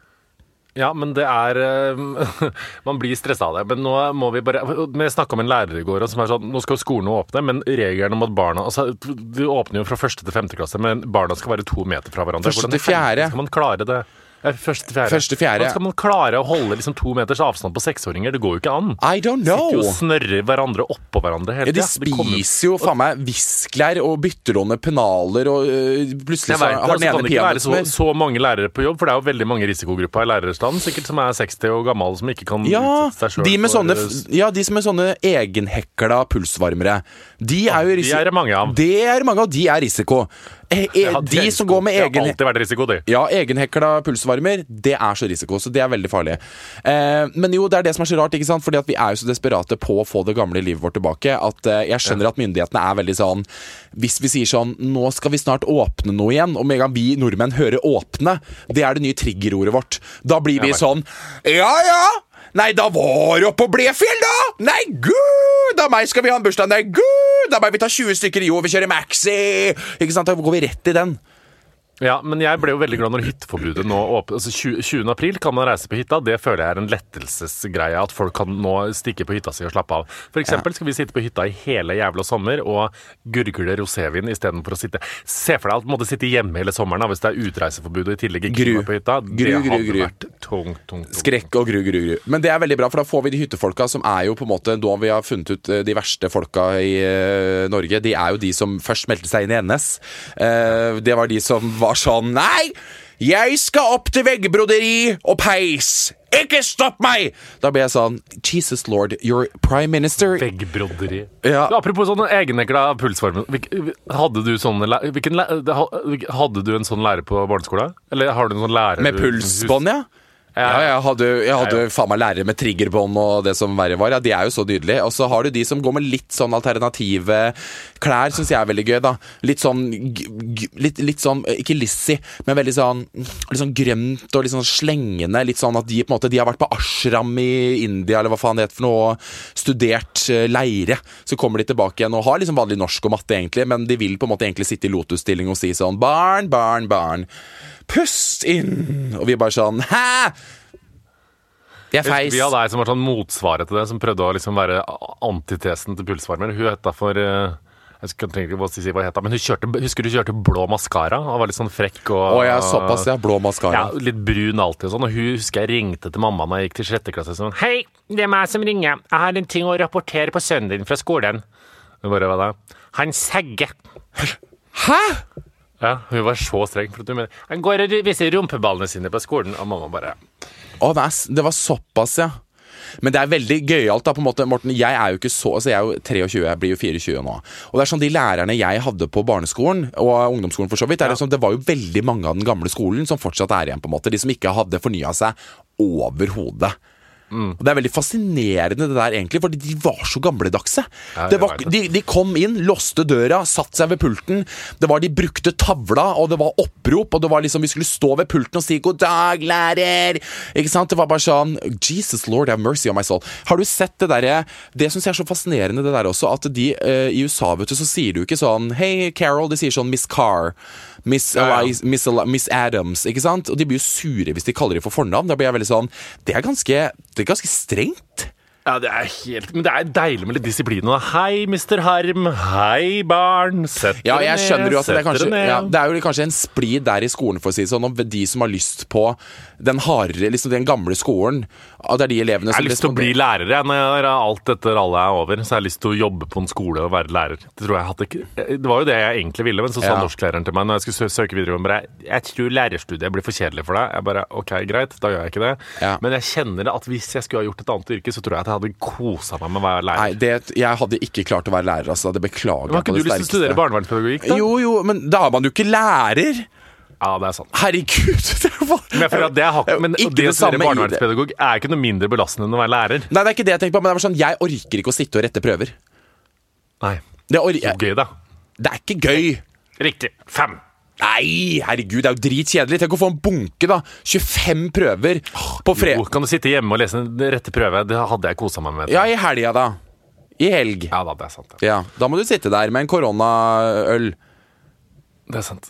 Ja, men det er eh, Man blir stressa av det. Men nå må vi bare Vi snakka om en lærer i går som er sånn Nå skal jo skolene åpne, men regelen om at barna altså, Du åpner jo fra første til femte klasse, men barna skal være to meter fra hverandre. Første Hvordan til fjerde. helvete Skal man klare det? Første fjerde. Første fjerde. Hvordan skal man klare å holde liksom to meters avstand på seksåringer? Det går jo ikke an. I don't Sitter jo og snørrer hverandre oppå hverandre hele Ja, de tida. spiser jo faen meg visklær og bytter pennaler, og øh, plutselig vet, har det, den ene kan Det kan ikke være så, så mange lærere på jobb, for det er jo veldig mange risikogrupper i lærerstanden sikkert som er 60 og gammel, som ikke kan Ja, utsette seg sjøl de med sånne, ja, de som er sånne egenhekla pulsvarmere. De er jo De er det mange av. Det er mange, av, de er risiko. Eh, eh, det er de som går med Det egen har alltid vært risiko, de. Ja, egenhekla pulsvarmer, det er så risiko, så det er veldig farlig. Eh, men jo, det er det som er så rart, ikke sant? Fordi at vi er jo så desperate på å få det gamle livet vårt tilbake, at eh, jeg skjønner at myndighetene er veldig sånn Hvis vi sier sånn Nå skal vi snart åpne noe igjen, og med en gang vi nordmenn hører 'åpne', det er det nye triggerordet vårt. Da blir vi sånn Ja ja! Nei, da var du oppe på Blefjell, da! Nei, gud! av meg skal vi ha en bursdag. Nei, gud! av meg, vi tar 20 stykker i jo, vi kjører maxi! Ikke sant? Da går vi rett i den. Ja, men jeg ble jo veldig glad når hytteforbudet nå åpner. Altså 20, 20. april kan man reise på hytta. Det føler jeg er en lettelsesgreie. At folk kan nå stikke på hytta si og slappe av. For eksempel skal vi sitte på hytta i hele jævla sommer og gurgle rosévin istedenfor å sitte Se for deg at du måtte sitte hjemme hele sommeren hvis det er utreiseforbud og i tillegg ikke Gru. på hytta. Gru, det hadde gru. vært tungt, tungt, tung. Skrekk og gru, gru, gru. Men det er veldig bra, for da får vi de hyttefolka som er jo på en måte Da vi har funnet ut eh, de verste folka i eh, Norge, de er jo de som først meldte seg inn i NS. Eh, det var de som var sånn Nei! Jeg skal opp til veggbroderi og peis! Ikke stopp meg! Da ble jeg sånn Jesus lord, your prime minister Veggbroderi. Ja. Apropos sånne egenekla pulsformer. Hadde du sånne hvilken Hadde du en sånn lærer på barneskolen? Eller har du en sånn lærer Med pulsbånd, ja? Ja, jeg hadde, jeg hadde Ja, faen meg lærere med triggerbånd og det som verre var. Ja, De er jo så nydelige. Og så har du de som går med litt sånn alternative klær, syns jeg er veldig gøy. da Litt sånn litt, litt sånn, eh, ikke Lizzie, men veldig sånn Litt sånn grønt og litt sånn slengende. Litt sånn at de på en måte De har vært på ashram i India, eller hva faen det heter for noe, studert eh, leire. Så kommer de tilbake igjen og har liksom vanlig norsk og matte, egentlig, men de vil på en måte egentlig sitte i lotusstilling og si sånn Barn, barn, barn. Pust inn! Og vi bare sånn Hæ?! Jeg feis. Vi hadde ei som var sånn motsvaret til det, som prøvde å liksom være antitesen til pulsvarmer. Hun het da for eh, Jeg trenger ikke å si hva hun het, men hun kjørte, husker du hun kjørte blå maskara og var litt sånn frekk og Å ja, såpass, ja. Blå maskara. Ja, litt brun alltid og sånn. Og hun husker jeg ringte til mamma når jeg gikk til sjette klasse sånn Hei, det er meg som ringer. Jeg har en ting å rapportere på sønnen din fra skolen. Hun bare, hva da? Han segger. Hæ?! Ja, hun var så streng. For at hun mener, han går og viser rumpeballene sine på skolen, og mamma bare Å, det, det var såpass, ja. Men det er veldig gøyalt, da, på en måte. Morten, jeg er jo ikke så Altså, jeg er jo 23, jeg blir jo 24 nå. Og det er sånn, de lærerne jeg hadde på barneskolen, og ungdomsskolen for så vidt, det, sånn, det var jo veldig mange av den gamle skolen som fortsatt er igjen, på en måte. De som ikke hadde fornya seg overhodet. Og Det er veldig fascinerende det der egentlig, fordi de var så gamledagse. Ja, det var, de, de kom inn, låste døra, satt seg ved pulten. Det var De brukte tavla, og det var opprop, og det var liksom vi skulle stå ved pulten og si 'god dag, lærer'. Ikke sant? Det var bare sånn Jesus Lord have mercy on my soul. Har du sett det derre Det syns jeg er så fascinerende, det der også, at de uh, i USA, vet du, så sier du ikke sånn 'Hei, Carol', de sier sånn 'Miss Carr'. Miss. Elias, Miss, Miss Adams, ikke sant? Og de blir jo sure hvis de kaller dem for fornavn. Da blir jeg veldig sånn Det er ganske, det er ganske strengt. Ja, det er helt Men det er deilig med litt disiplin. og Hei, Mr. Harm. Hei, barn. Sett Ja, dere jeg ned. jo at det er kanskje ja, Det er jo kanskje en splid der i skolen, for å si det sånn, om de som har lyst på den hardere, liksom den gamle skolen. At det er de elevene Jeg har lyst til å bli responderer. lærer jeg, når alt dette rallet er over. Så jeg har lyst til å jobbe på en skole og være lærer. Det, tror jeg hadde ikke, det var jo det jeg egentlig ville, men så sa Ja. norsklæreren til meg når jeg skulle søke videregående bare, Jeg tror lærerstudiet blir for kjedelig for deg. Jeg bare OK, greit, da gjør jeg ikke det. Ja. Men jeg kjenner at hvis jeg skulle ha gjort et annet yrke, så tror jeg at jeg hadde kosa meg med å være lærer. Nei, det, jeg hadde ikke klart å være lærer, altså. Det beklager jeg på ikke du lyst til å studere barnevernspedagogikk, da? Jo, jo, men da er man jo ikke lærer! Ja, det er sant. Herregud! Det var, Men jeg at det, har, men Ikke det å det samme studere barnevernspedagog er ikke noe mindre belastende enn å være lærer. Nei, det er ikke det jeg tenker på, men det er bare sånn, jeg orker ikke å sitte og rette prøver. Nei. Det, or Så gøy, da. det er ikke gøy. Riktig. Fem. Nei, herregud, det er jo dritkjedelig. Tenk å få en bunke, da. 25 prøver på fred... Jo, kan du sitte hjemme og lese en rette prøve? Det hadde jeg kosa meg med. Ja, i helga, da. I helg. Ja da, det er sant. ja. Ja, Da må du sitte der med en koronaøl. Det er sant.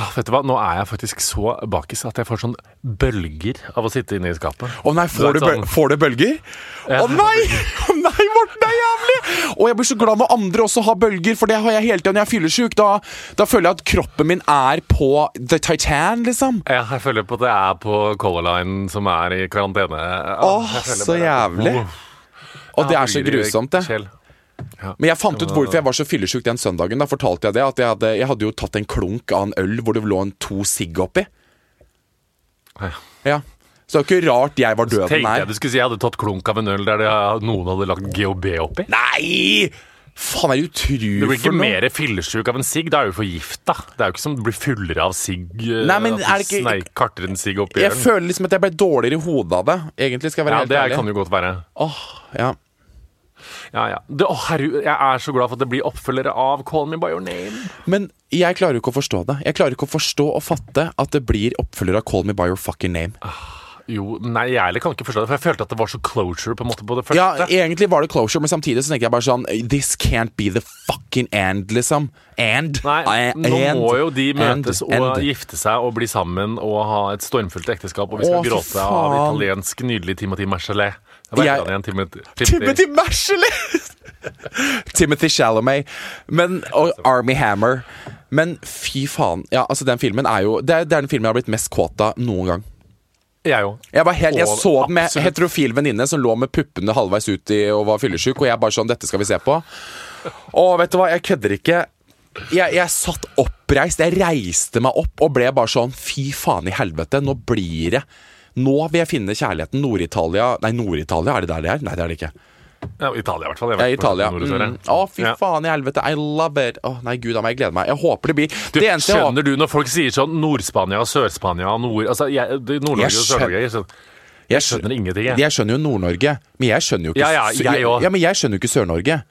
Ah, vet du hva, nå er jeg faktisk så bakis at jeg får sånn bølger av å sitte inne i skapet. Å nei, får Du sånn- får du bølger? Ja. Å nei! Å nei, Morten, det er jævlig! Og jeg blir så glad når andre også har bølger, for det har jeg hele tida når jeg er fyllesyk. Da, da føler jeg at kroppen min er på The Titan, liksom. Ja, jeg føler på at jeg er på Color Line som er i karantene. Åh, så jævlig. Og det er så grusomt, det. Men jeg fant ut hvorfor jeg var så fyllesyk den søndagen. Da fortalte jeg det At jeg hadde, jeg hadde jo tatt en klunk av en øl hvor det lå en to sigg oppi. Ja. Ja. Så det er ikke rart jeg var døden Tenkte jeg du skulle si jeg hadde tatt klunk av en øl der det, noen hadde lagt GHB oppi. Nei! Faen, er det for noe? Du blir ikke mer fyllesyk av en sigg, da er du forgifta. Det er jo ikke som du blir fullere av sigg. eh, Nei, men er det ikke- sneik- karter en sigg oppi Jeg føler liksom at jeg ble dårligere i hodet av det. Egentlig skal jeg være Ja, helt ærlig. Ja, det kan jo godt være. Åh, ja. Ja, ja. Det, å, herregud, jeg er så glad for at det blir oppfølgere av Call Me By Your Name. Men jeg klarer jo ikke å forstå det. Jeg klarer ikke å forstå og fatte at det blir oppfølger av Call Me By Your Fucking Name. Jo, nei, jeg heller kan ikke forstå det, for jeg følte at det var så closure på en måte på det første. Ja, egentlig var det closure, men samtidig så tenker jeg bare sånn This can't be the fucking end, liksom. And. Nei, Eh, nå and, må jo de and, møtes og and. gifte seg og bli sammen og ha et stormfullt ekteskap, og vi skal Åh, gråte av italiensk nydelig Timothy Marchelet. Jeg- igjen? Timothy, Timothy! Timothy Chalamet. Men, og Army Hammer. Men fy faen. Ja, altså Den filmen er jo Det er, det er den filmen jeg har blitt mest kåt av noen gang. Jeg òg. Jeg, helt, jeg så den med absolutt. heterofil venninne som lå med puppene halvveis ut i, og var fyllesyk, og jeg bare sånn Dette skal vi se på. Og vet du hva, jeg kødder ikke. Jeg, jeg satt oppreist. Jeg reiste meg opp og ble bare sånn Fy faen i helvete, nå blir det Nå vil jeg finne kjærligheten. Nord-Italia Nei, Nord-Italia, er det der det er? Nei, det er det ikke. Ja, Italia, i hvert fall. Jeg Ja, Italia. Mm. Å, fy Ja. faen i helvete. I love it. Å, nei, gud a meg, jeg gleder meg. Jeg håper det blir Du, Det skjønner du når folk sier sånn Nord-Spania og Sør-Spania og Nord... Altså, Nord-Norge og Sør-Norge jeg skjønner- Jeg skjønner ingenting, jeg. Jeg skjønner jo Nord-Norge, men jeg skjønner jo ikke Ja, ja, jeg ja, men jeg skjønner jo ikke Sør-Norge.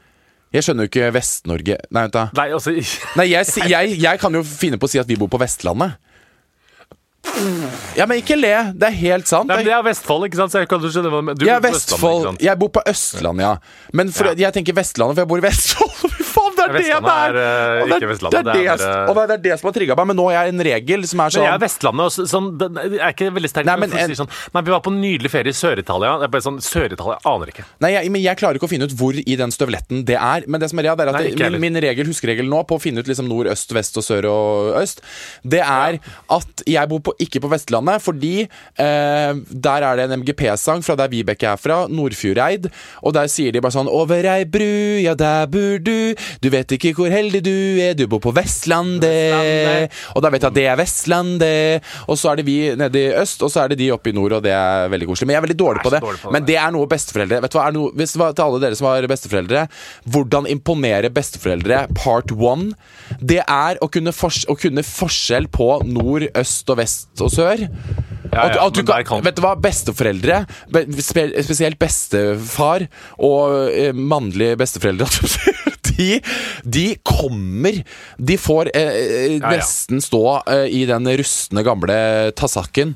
Jeg skjønner jo ikke Vest-Norge Nei, vent da. Nei, altså Nei, jeg, jeg, jeg kan jo finne på å si at vi bor på Vestlandet. Ja, men ikke le. Det er helt sant. Nei, men Det er Vestfold, ikke sant? Så jeg kan skjønne hva du mener. Jeg er Vestfold. Jeg bor på Østlandet, ja. Men for, jeg tenker Vestlandet, for jeg bor i Vestfold. Det er det det Vestlandet er! er, eh, det ikke Vestlandet, Det er det og det er det som har trigga meg. Men nå er jeg en regel som er sånn Men jeg er sånn Vestlandet, og sånn, det er ikke veldig sterkt. Nei, men en- sånn Nei, vi var på en nydelig ferie i Sør-Italia. Jeg bare sånn, Sør-Italia aner ikke. Nei, jeg, men jeg klarer ikke å finne ut hvor i den støvletten det er. Men det som er det er at Nei, min, min regel, huskeregel nå på å finne ut liksom nord, øst, vest og sør og øst, det er at jeg bor på, ikke på Vestlandet, fordi eh, der er det en MGP-sang fra der Vibeke er fra, Nordfjordeid, og der sier de bare sånn Over ei bru, ja der bor du, du vet ikke hvor heldig du er, du bor på Vestlandet. Vestlandet. Og da vet jeg at det er Vestlandet, og så er det vi nede i øst, og så er det de oppe i nord, og det er veldig koselig. Men jeg er veldig dårlig er på det. dårlig på det. Men det er noe besteforeldre Vet du hva, er noe, hvis til alle dere som har besteforeldre Hvordan imponere besteforeldre part one Det er å kunne, fors å kunne forskjell på nord, øst og vest og sør Ja, ja, at du kan, kan- Vet du hva, besteforeldre spe, Spesielt bestefar Og eh, mannlige besteforeldre de, de kommer De får eh, eh, nesten stå eh, i den rustne gamle tassakken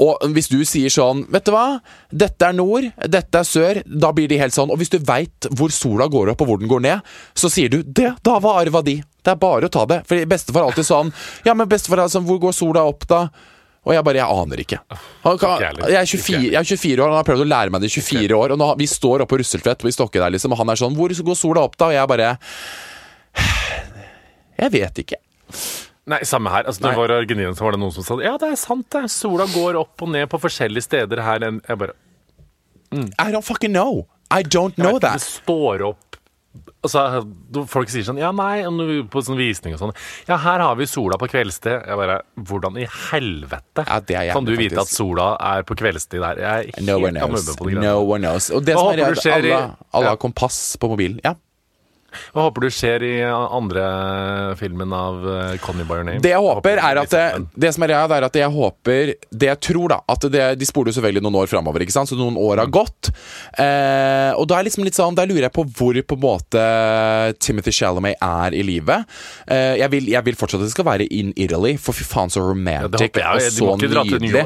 og hvis du sier sånn Vet du hva? Dette er nord, dette er sør. Da blir de helt sånn. Og hvis du veit hvor sola går opp og hvor den går ned, så sier du det. Da var arva di. Det er bare å ta det. For bestefar alltid sånn Ja, men bestefar sånn Hvor går sola opp, da? Og jeg bare Jeg aner ikke. Han kan, jeg er 24, jeg er 24 år, han har prøvd å lære meg det i 24 år. Og nå, vi står oppe på Russeltvedt i Stokke der, liksom, og han er sånn Hvor går sola opp, da? Og jeg bare Jeg vet ikke. Nei, samme her. Altså, det Nei. var Argentina så var det noen som sa Ja, det er sant, det. Sola går opp og ned på forskjellige steder her. Jeg bare I don't fucking know. I don't know that. Det står opp Altså, Folk sier sånn Ja, nei, på sånn visning og sånn Ja, her har vi sola på kveldstid. Jeg bare Hvordan i helvete Ja, jævlig, kan du vite faktisk. at sola er på kveldstid der? Jeg er helt No one knows. No one knows. Og det Hva som er, er at alle, alle Ja. har kompass på mobilen. Ja. Hva håper du skjer i andre filmen av Connie Conny by Your Name? Det jeg håper, er at det, Liksom, det som er greia, er at jeg håper Det jeg tror, da At det, De spoler jo selvfølgelig noen år framover, ikke sant? så noen år har gått. Eh, og da er liksom litt sånn Da lurer jeg på hvor på en måte Timothy Chalamet er i livet. Eh, jeg, vil, jeg vil fortsatt at det skal være in Italy, for fy faen så Ja, romantic jeg. og så nydelig.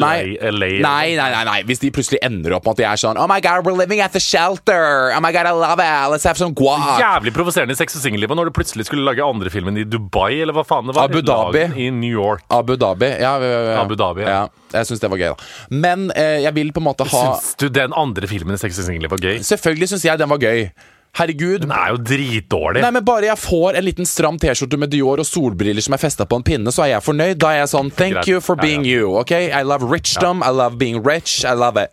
Nei, nei, nei, nei, nei. Hvis de plutselig ender opp med at de er sånn Oh my god, we're living at the shelter. Oh my god, I love it. Let's have some guac. Jævlig provoserende i Sex og singellivet når du plutselig skulle lage andre filmen i Dubai, eller hva faen det var. Abu Dhabi. I New York. Abu Dhabi. Ja. Abu Dhabi, ja. ja. Jeg syns det var gøy, da. Men eh, jeg vil på en måte ha Syns du den andre filmen i Sex og singellivet var gøy? Selvfølgelig syns jeg den var gøy. Herregud. Den er jo dritdårlig. Nei, men Bare jeg får en liten stram T-skjorte med Dior og solbriller som er festa på en pinne, så er jeg fornøyd. Da er jeg sånn Thank Greit. you for being ja. you. ok? I love richdom. I love being rich. I love it.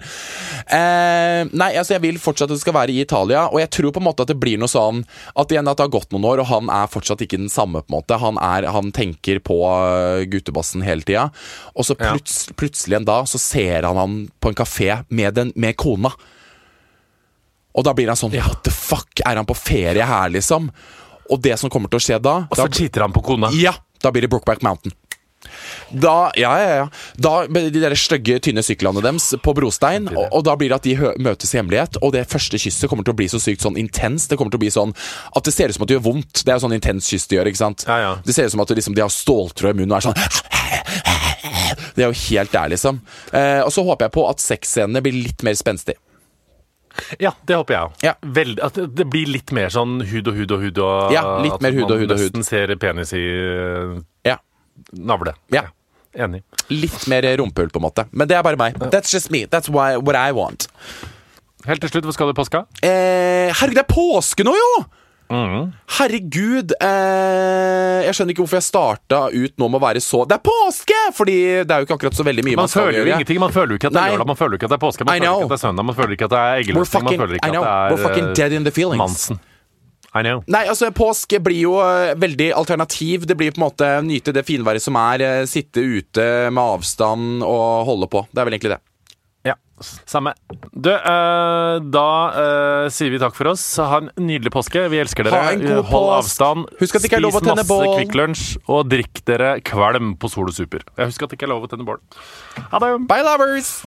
Eh, nei, altså jeg vil fortsatt at det skal være i Italia, og jeg tror på en måte at det blir noe sånn At igjen at det har gått noen år, og han er fortsatt ikke den samme. på en måte Han, er, han tenker på eh, guttebassen hele tida, og så Ja. plutselig en dag så ser han han på en kafé med, den, med kona. Og da blir han sånn What the fuck? Er han på ferie her, liksom? Og det som kommer til å skje da, Og så da cheater han på kona. Ja! Da blir det Brookback Mountain. Da, ja, ja, ja. Da de der stygge, tynne syklene deres på brostein. Og, og da blir det at de møtes i hemmelighet. Og det første kysset kommer til å bli så sykt sånn intenst. Det kommer til å bli sånn at det ser ut som at det gjør vondt. Det er jo sånn intens kyss de gjør. ikke sant? Ja, ja. Det ser ut som at det liksom, de har ståltråd i munnen og er sånn Det er jo helt der, liksom. Eh, og så håper jeg på at sexscenene blir litt mer spenstig. Ja, det håper jeg òg. Ja. Veld- At det- blir litt mer sånn hud og hud og hud. Og, Ja, litt at mer hud og hud og hud. Nesten ser penis i uh, Ja. navle. Ja. Enig. Litt mer rumpehull, på en måte. Men det er bare meg. That's just me. That's why, what I want. Helt til slutt, hva skal du i påska? Eh, herregud, det er påske nå, jo! Mm. Herregud. Eh, jeg skjønner ikke hvorfor jeg starta ut nå med å være så Det er påske! Fordi det er jo ikke akkurat så veldig mye man, Man føler jo gjøre. ingenting. Man føler jo ikke at det er lørdag, man føler jo ikke at det er påske, man I føler know. ikke at det er søndag, man føler ikke at det er We're eggeløsning, man føler ikke at we're det er eh, feelings. Mansen. I know. Nei, altså Påske blir jo eh, veldig alternativ. Det blir på en måte nyte det finværet som er. eh, sitte ute med avstand og holde på. Det er vel egentlig det. Samme. Du, uh, da uh, sier vi takk for oss. Ha en nydelig påske. Vi elsker dere. Hold påsk. avstand. Husk at det ikke er lov å Spis masse bål. Kvikk Lunsj, og drikk dere kvalm på Sol og Super. Husk at det ikke er lov å tenne bål. Ha det. Bye, lovers!